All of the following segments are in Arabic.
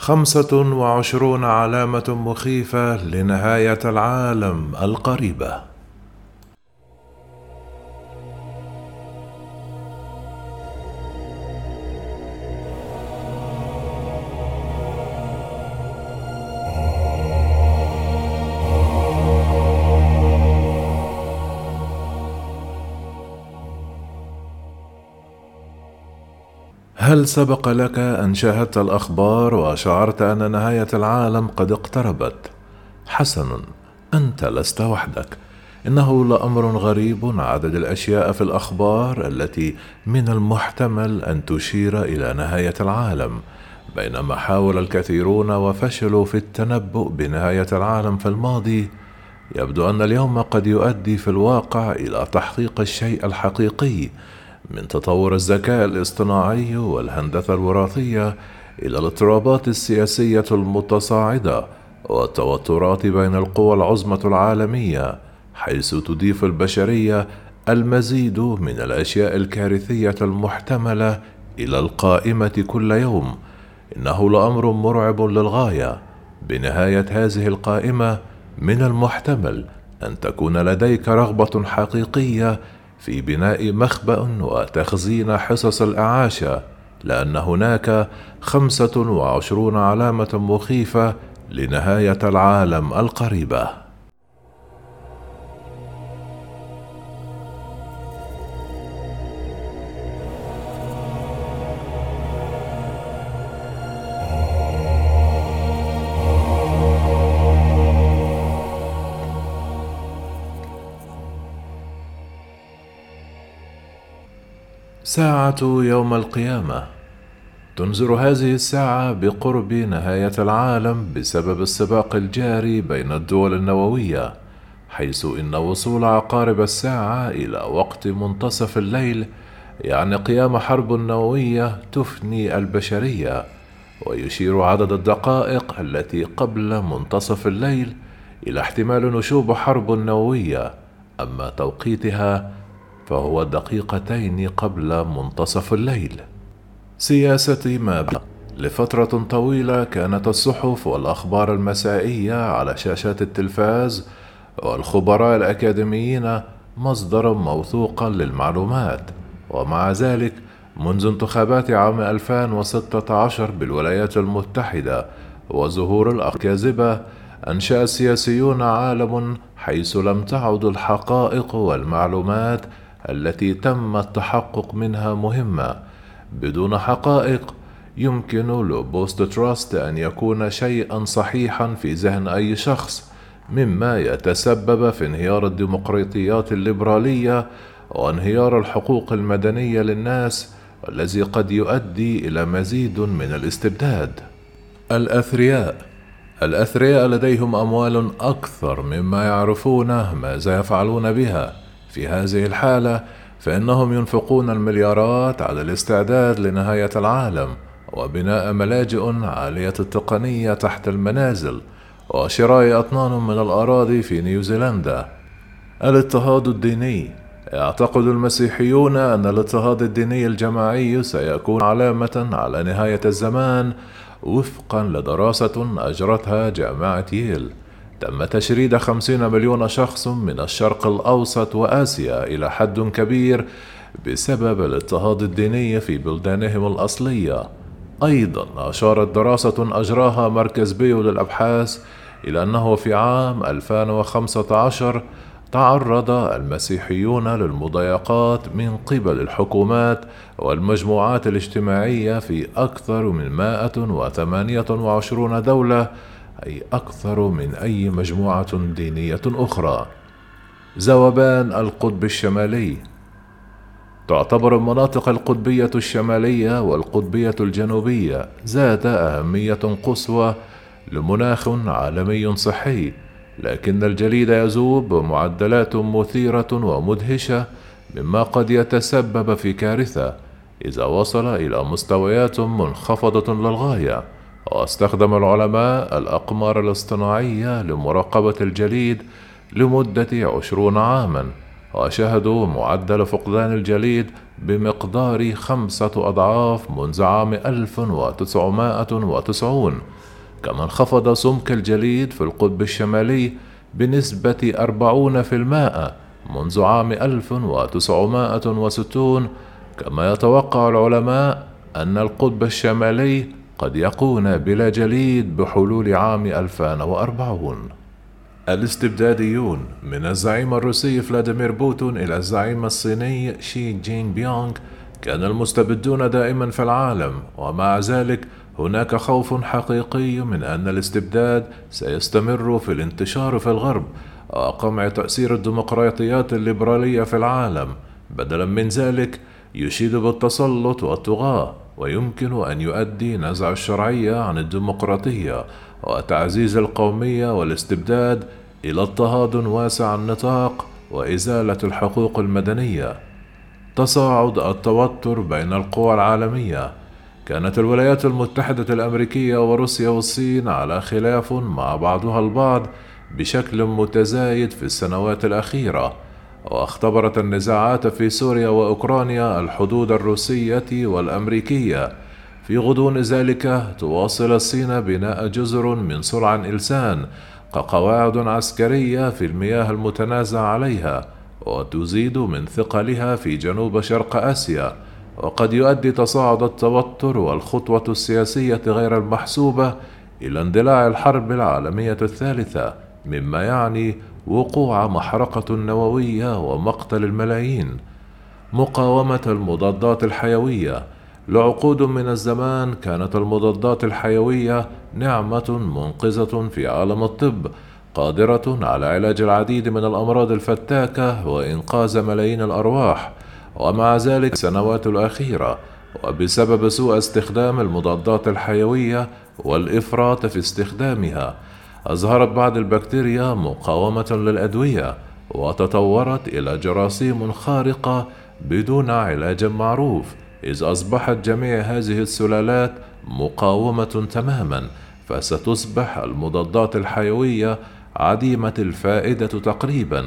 خمسة وعشرون علامة مخيفة لنهاية العالم القريبة. هل سبق لك أن شاهدت الأخبار وشعرت أن نهاية العالم قد اقتربت؟ حسن أنت لست وحدك. إنه لأمر غريب عدد الأشياء في الأخبار التي من المحتمل أن تشير إلى نهاية العالم بينما حاول الكثيرون وفشلوا في التنبؤ بنهاية العالم في الماضي. يبدو أن اليوم قد يؤدي في الواقع إلى تحقيق الشيء الحقيقي. من تطور الذكاء الاصطناعي والهندسة الوراثية إلى الاضطرابات السياسية المتصاعدة والتوترات بين القوى العظمى العالمية حيث تضيف البشرية المزيد من الأشياء الكارثية المحتملة إلى القائمة كل يوم. إنه لأمر مرعب للغاية. بنهاية هذه القائمة من المحتمل أن تكون لديك رغبة حقيقية في بناء مخبأ وتخزين حصص الإعاشة لأن هناك خمسة وعشرون علامة مخيفة لنهاية العالم القريبة. ساعة يوم القيامة. تنذر هذه الساعة بقرب نهاية العالم بسبب السباق الجاري بين الدول النووية حيث إن وصول عقارب الساعة إلى وقت منتصف الليل يعني قيام حرب نووية تفني البشرية ويشير عدد الدقائق التي قبل منتصف الليل إلى احتمال نشوب حرب نووية أما توقيتها فهو دقيقتين قبل منتصف الليل. سياسة ما لفترة طويلة كانت الصحف والأخبار المسائية على شاشات التلفاز والخبراء الأكاديميين مصدرا موثوقا للمعلومات. ومع ذلك منذ انتخابات عام 2016 بالولايات المتحدة وظهور الأخبار الكاذبة أنشأ السياسيون عالم حيث لم تعد الحقائق والمعلومات التي تم التحقق منها مهمة بدون حقائق يمكن لبوست تراست أن يكون شيئا صحيحا في ذهن أي شخص مما يتسبب في انهيار الديمقراطيات الليبرالية وانهيار الحقوق المدنية للناس والذي قد يؤدي إلى مزيد من الاستبداد. الأثرياء. الأثرياء لديهم أموال أكثر مما يعرفون ماذا يفعلون بها. في هذه الحالة فإنهم ينفقون المليارات على الاستعداد لنهاية العالم وبناء ملاجئ عالية التقنية تحت المنازل وشراء أطنان من الأراضي في نيوزيلندا. الاضطهاد الديني. يعتقد المسيحيون أن الاضطهاد الديني الجماعي سيكون علامة على نهاية الزمان وفقا لدراسة أجرتها جامعة ييل. تم تشريد خمسين مليون شخص من الشرق الأوسط وآسيا إلى حد كبير بسبب الاضطهاد الديني في بلدانهم الأصلية. أيضا أشارت دراسة أجراها مركز بيو للأبحاث إلى أنه في عام 2015 تعرض المسيحيون للمضايقات من قبل الحكومات والمجموعات الاجتماعية في أكثر من 128 دولة أي أكثر من أي مجموعة دينية أخرى. ذوبان القطب الشمالي تعتبر المناطق القطبية الشمالية والقطبية الجنوبية ذات أهمية قصوى لمناخ عالمي صحي، لكن الجليد يذوب بمعدلات مثيرة ومدهشة مما قد يتسبب في كارثة إذا وصل إلى مستويات منخفضة للغاية. واستخدم العلماء الأقمار الاصطناعية لمراقبة الجليد لمدة عشرون عاما وشهدوا معدل فقدان الجليد بمقدار خمسة أضعاف منذ عام 1990 كما انخفض سمك الجليد في القطب الشمالي بنسبة 40% منذ عام 1960 كما يتوقع العلماء أن القطب الشمالي قد يكون بلا جليد بحلول عام 2040 الاستبداديون من الزعيم الروسي فلاديمير بوتين إلى الزعيم الصيني شي جين بينغ كان المستبدون دائما في العالم ومع ذلك هناك خوف حقيقي من أن الاستبداد سيستمر في الانتشار في الغرب وقمع تأثير الديمقراطيات الليبرالية في العالم. بدلا من ذلك يشيد بالتسلط والطغاة. ويمكن أن يؤدي نزع الشرعية عن الديمقراطية وتعزيز القومية والاستبداد إلى اضطهاد واسع النطاق وإزالة الحقوق المدنية. تصاعد التوتر بين القوى العالمية كانت الولايات المتحدة الأمريكية وروسيا والصين على خلاف مع بعضها البعض بشكل متزايد في السنوات الأخيرة واختبرت النزاعات في سوريا وأوكرانيا الحدود الروسية والأمريكية. في غضون ذلك تواصل الصين بناء جزر من سرع إلسان كقواعد عسكرية في المياه المتنازع عليها وتزيد من ثقلها في جنوب شرق آسيا. وقد يؤدي تصاعد التوتر والخطوة السياسية غير المحسوبة إلى اندلاع الحرب العالمية الثالثة مما يعني وقوع محرقة نووية ومقتل الملايين مقاومة المضادات الحيوية. لعقود من الزمان كانت المضادات الحيوية نعمة منقذة في عالم الطب قادرة على علاج العديد من الأمراض الفتاكة وإنقاذ ملايين الأرواح. ومع ذلك السنوات الأخيرة وبسبب سوء استخدام المضادات الحيوية والإفراط في استخدامها أظهرت بعض البكتيريا مقاومة للأدوية وتطورت إلى جراثيم خارقة بدون علاج معروف إذ أصبحت جميع هذه السلالات مقاومة تماما فستصبح المضادات الحيوية عديمة الفائدة تقريبا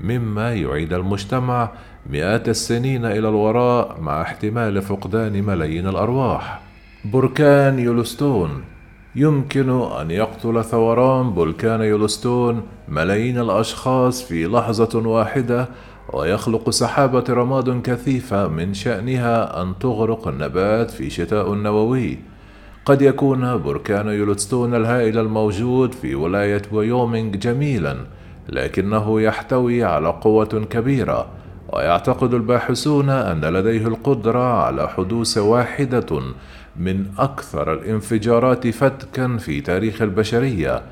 مما يعيد المجتمع مئات السنين إلى الوراء مع احتمال فقدان ملايين الأرواح. بركان يولستون يمكن أن يقتل ثوران بركان يولستون ملايين الأشخاص في لحظة واحدة ويخلق سحابة رماد كثيفة من شأنها أن تغرق النبات في شتاء نووي قد يكون بركان يولستون الهائل الموجود في ولاية ويومينغ جميلا لكنه يحتوي على قوة كبيرة ويعتقد الباحثون أن لديه القدرة على حدوث واحدة من أكثر الانفجارات فتكا في تاريخ البشرية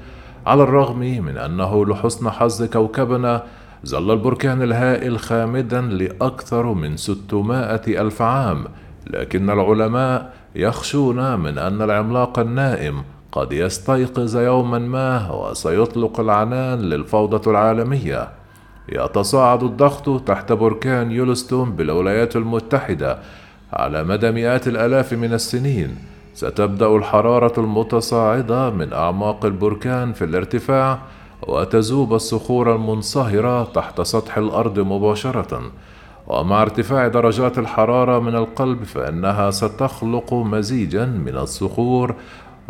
على الرغم من أنه لحسن حظ كوكبنا ظل البركان الهائل خامدا لأكثر من 600 ألف عام لكن العلماء يخشون من أن العملاق النائم قد يستيقظ يوما ما وسيطلق العنان للفوضى العالمية. يتصاعد الضغط تحت بركان يولستون بالولايات المتحدة على مدى مئات الآلاف من السنين ستبدأ الحرارة المتصاعدة من أعماق البركان في الارتفاع وتذوب الصخور المنصهرة تحت سطح الأرض مباشرة. ومع ارتفاع درجات الحرارة من القلب فإنها ستخلق مزيجا من الصخور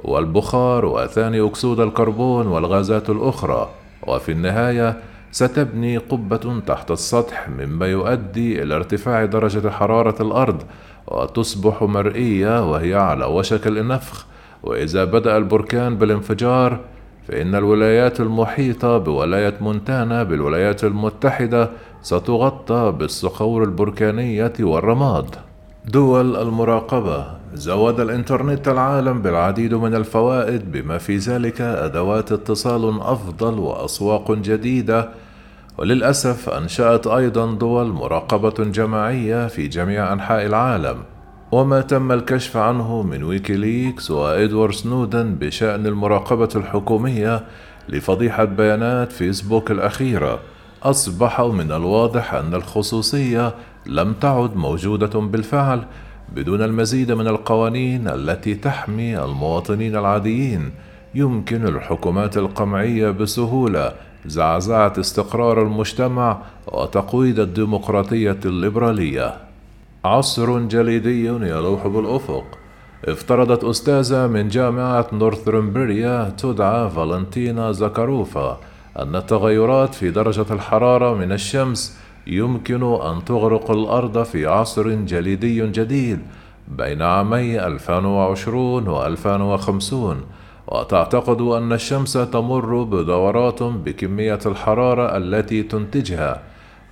والبخار وثاني أكسيد الكربون والغازات الأخرى. وفي النهاية ستبني قبة تحت السطح مما يؤدي إلى ارتفاع درجة حرارة الأرض وتصبح مرئية وهي على وشك النفخ وإذا بدأ البركان بالانفجار فإن الولايات المحيطة بولاية مونتانا بالولايات المتحدة ستغطى بالصخور البركانية والرماد. دول المراقبة زود الإنترنت العالم بالعديد من الفوائد بما في ذلك أدوات اتصال أفضل وأسواق جديدة وللأسف أنشأت أيضا دول مراقبة جماعية في جميع أنحاء العالم. وما تم الكشف عنه من ويكيليكس وإدوارد سنودن بشأن المراقبة الحكومية لفضيحة بيانات فيسبوك الأخيرة. أصبح من الواضح أن الخصوصية لم تعد موجودة بالفعل بدون المزيد من القوانين التي تحمي المواطنين العاديين. يمكن الحكومات القمعية بسهولة زعزعة استقرار المجتمع وتقويض الديمقراطية الليبرالية. عصر جليدي يلوح بالأفق. افترضت أستاذة من جامعة نورثرمبريا تدعى فالنتينا زكاروفا أن التغيرات في درجة الحرارة من الشمس يمكن أن تغرق الأرض في عصر جليدي جديد بين عامي 2020 و 2050 وتعتقد أن الشمس تمر بدورات بكمية الحرارة التي تنتجها.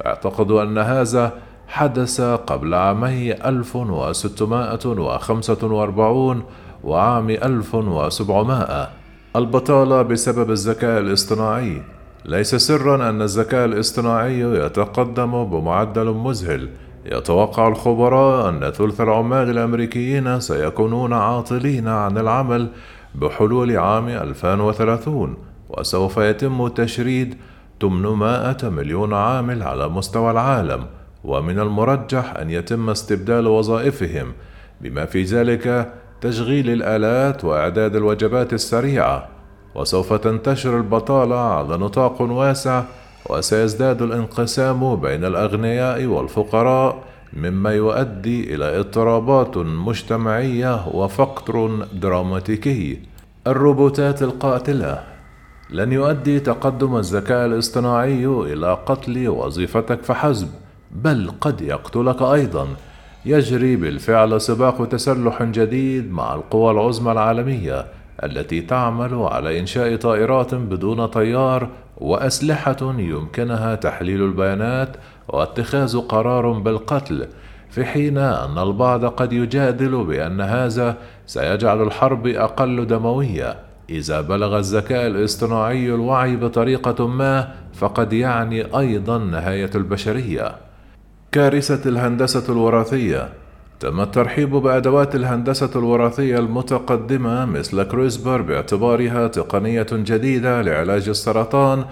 اعتقد أن هذا حدث قبل عامي 1645 وعام 1700 البطالة بسبب الذكاء الاصطناعي. ليس سرا أن الذكاء الاصطناعي يتقدم بمعدل مذهل. يتوقع الخبراء أن ثلث العمال الأمريكيين سيكونون عاطلين عن العمل بحلول عام 2030 وسوف يتم تشريد 800 مليون عامل على مستوى العالم ومن المرجح أن يتم استبدال وظائفهم بما في ذلك تشغيل الآلات وإعداد الوجبات السريعة. وسوف تنتشر البطالة على نطاق واسع وسيزداد الانقسام بين الأغنياء والفقراء مما يؤدي إلى اضطرابات مجتمعية وفقر دراماتيكي. الروبوتات القاتلة لن يؤدي تقدم الذكاء الاصطناعي إلى قتل وظيفتك فحسب بل قد يقتلك أيضا. يجري بالفعل سباق تسلح جديد مع القوى العظمى العالمية التي تعمل على إنشاء طائرات بدون طيار وأسلحة يمكنها تحليل البيانات واتخاذ قرار بالقتل في حين أن البعض قد يجادل بأن هذا سيجعل الحرب أقل دموية. إذا بلغ الذكاء الاصطناعي الوعي بطريقة ما فقد يعني أيضا نهاية البشرية. كارثة الهندسة الوراثية. تم الترحيب بأدوات الهندسة الوراثية المتقدمة مثل كريسبر باعتبارها تقنية جديدة لعلاج السرطان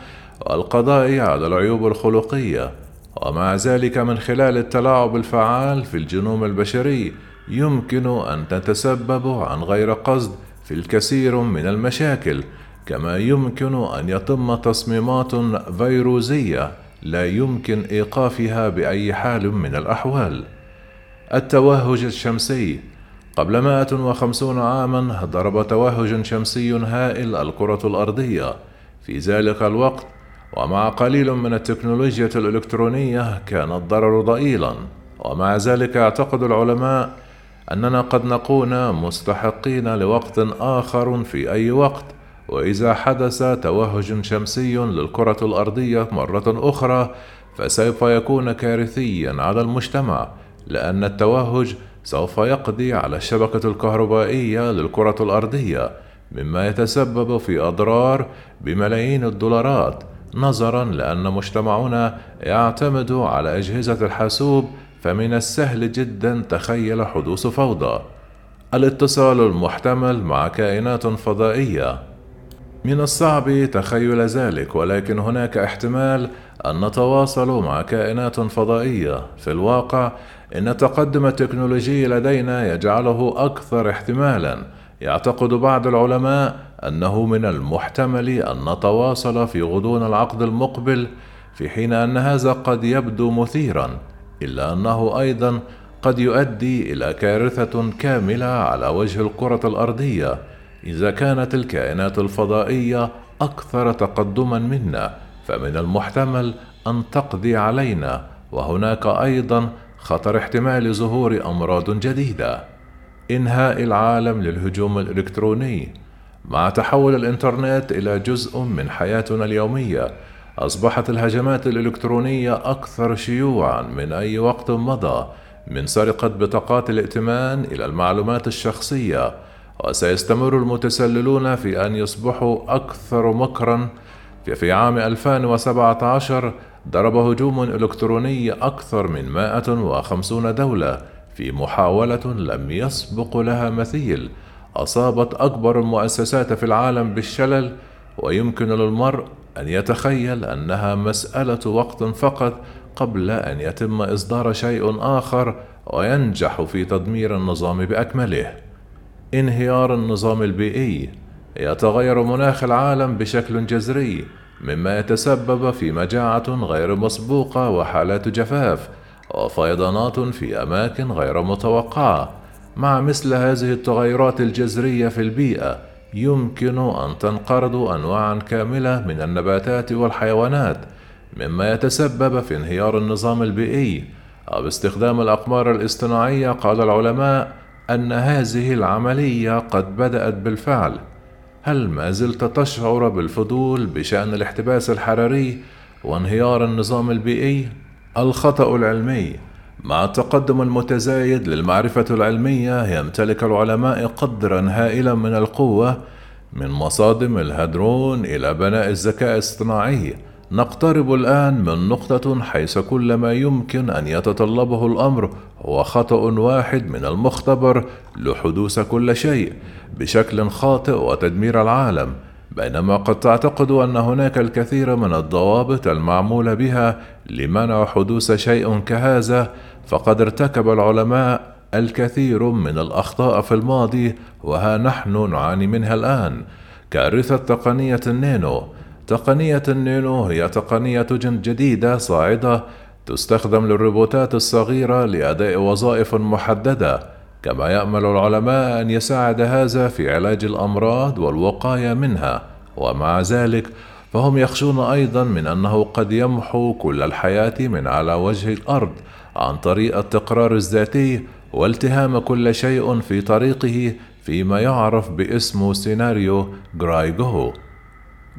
والقضاء على العيوب الخلقية. ومع ذلك من خلال التلاعب الفعال في الجينوم البشري يمكن أن تتسبب عن غير قصد في الكثير من المشاكل كما يمكن أن يتم تصميمات فيروسية لا يمكن إيقافها بأي حال من الأحوال. التوهج الشمسي. قبل 150 عاما ضرب توهج شمسي هائل الكرة الأرضية. في ذلك الوقت ومع قليل من التكنولوجيا الإلكترونية كان الضرر ضئيلا. ومع ذلك يعتقد العلماء أننا قد نكون مستحقين لوقت آخر في أي وقت. وإذا حدث توهج شمسي للكرة الأرضية مرة أخرى فسوف يكون كارثيا على المجتمع لأن التوهج سوف يقضي على الشبكة الكهربائية للكرة الأرضية مما يتسبب في أضرار بملايين الدولارات. نظرا لأن مجتمعنا يعتمد على أجهزة الحاسوب فمن السهل جدا تخيل حدوث فوضى. الاتصال المحتمل مع كائنات فضائية. من الصعب تخيل ذلك ولكن هناك احتمال أن نتواصل مع كائنات فضائية. في الواقع إن التقدم التكنولوجي لدينا يجعله أكثر احتمالا. يعتقد بعض العلماء أنه من المحتمل أن نتواصل في غضون العقد المقبل في حين أن هذا قد يبدو مثيرا إلا أنه أيضا قد يؤدي إلى كارثة كاملة على وجه الكرة الأرضية إذا كانت الكائنات الفضائية أكثر تقدما منا فمن المحتمل أن تقضي علينا وهناك أيضا خطر احتمال ظهور أمراض جديدة. إنهاء العالم للهجوم الإلكتروني مع تحول الإنترنت إلى جزء من حياتنا اليومية أصبحت الهجمات الإلكترونية أكثر شيوعا من أي وقت مضى من سرقه بطاقات الائتمان إلى المعلومات الشخصية وسيستمر المتسللون في أن يصبحوا أكثر مكرا. في عام 2017 ضرب هجوم إلكتروني أكثر من 150 دولة في محاولة لم يسبق لها مثيل أصابت أكبر المؤسسات في العالم بالشلل ويمكن للمرء أن يتخيل أنها مسألة وقت فقط قبل أن يتم إصدار شيء آخر وينجح في تدمير النظام بأكمله. انهيار النظام البيئي يتغير مناخ العالم بشكل جذري مما يتسبب في مجاعة غير مسبوقة وحالات جفاف وفيضانات في أماكن غير متوقعة مع مثل هذه التغيرات الجذرية في البيئة يمكن أن تنقرض أنواعا كاملة من النباتات والحيوانات مما يتسبب في انهيار النظام البيئي باستخدام الأقمار الاصطناعية قال العلماء أن هذه العملية قد بدأت بالفعل هل ما زلت تشعر بالفضول بشأن الاحتباس الحراري وانهيار النظام البيئي؟ الخطأ العلمي. مع التقدم المتزايد للمعرفة العلمية يمتلك العلماء قدرا هائلا من القوة من مصادم الهدرون إلى بناء الذكاء الاصطناعي. نقترب الآن من نقطة حيث كل ما يمكن أن يتطلبه الأمر هو خطأ واحد من المختبر لحدوث كل شيء بشكل خاطئ وتدمير العالم. بينما قد تعتقد أن هناك الكثير من الضوابط المعمول بها لمنع حدوث شيء كهذا فقد ارتكب العلماء الكثير من الأخطاء في الماضي وها نحن نعاني منها الآن. كارثة تقنية النانو تقنية النانو هي تقنية جديدة صاعدة تستخدم للروبوتات الصغيرة لأداء وظائف محددة. كما يأمل العلماء أن يساعد هذا في علاج الأمراض والوقاية منها ومع ذلك فهم يخشون أيضا من أنه قد يمحو كل الحياة من على وجه الأرض عن طريق التكرار الذاتي والتهام كل شيء في طريقه فيما يعرف باسم سيناريو جرايجو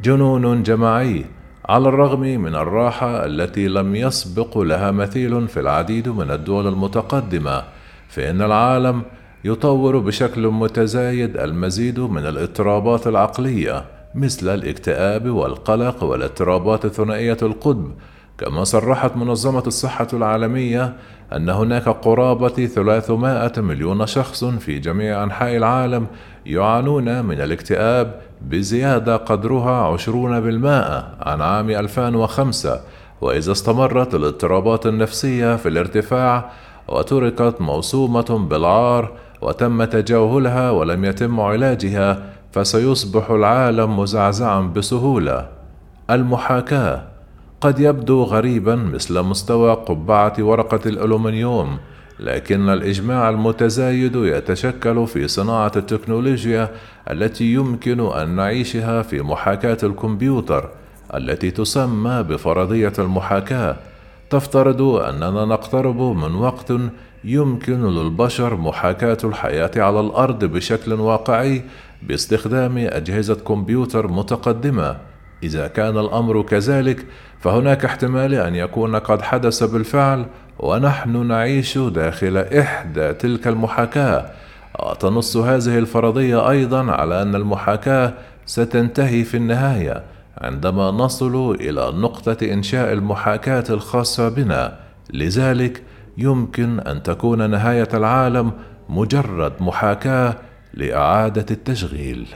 جنون جماعي على الرغم من الراحة التي لم يسبق لها مثيل في العديد من الدول المتقدمة فإن العالم يطور بشكل متزايد المزيد من الاضطرابات العقلية مثل الاكتئاب والقلق والاضطرابات الثنائية القطب. كما صرحت منظمة الصحة العالمية أن هناك قرابة 300 مليون شخص في جميع أنحاء العالم يعانون من الاكتئاب بزيادة قدرها 20% عن عام 2005 وإذا استمرت الاضطرابات النفسية في الارتفاع وتركت موسومة بالعار وتم تجاهلها ولم يتم علاجها فسيصبح العالم مزعزعا بسهولة. المحاكاة. قد يبدو غريبا مثل مستوى قبعة ورقة الألومنيوم لكن الإجماع المتزايد يتشكل في صناعة التكنولوجيا التي يمكن أن نعيشها في محاكاة الكمبيوتر التي تسمى بفرضية المحاكاة. تفترض أننا نقترب من وقت يمكن للبشر محاكاة الحياة على الأرض بشكل واقعي باستخدام أجهزة كمبيوتر متقدمة. إذا كان الأمر كذلك فهناك احتمال أن يكون قد حدث بالفعل ونحن نعيش داخل إحدى تلك المحاكاة. وتنص هذه الفرضية أيضا على أن المحاكاة ستنتهي في النهاية. عندما نصل إلى نقطة إنشاء المحاكاة الخاصة بنا لذلك يمكن أن تكون نهاية العالم مجرد محاكاة لإعادة التشغيل.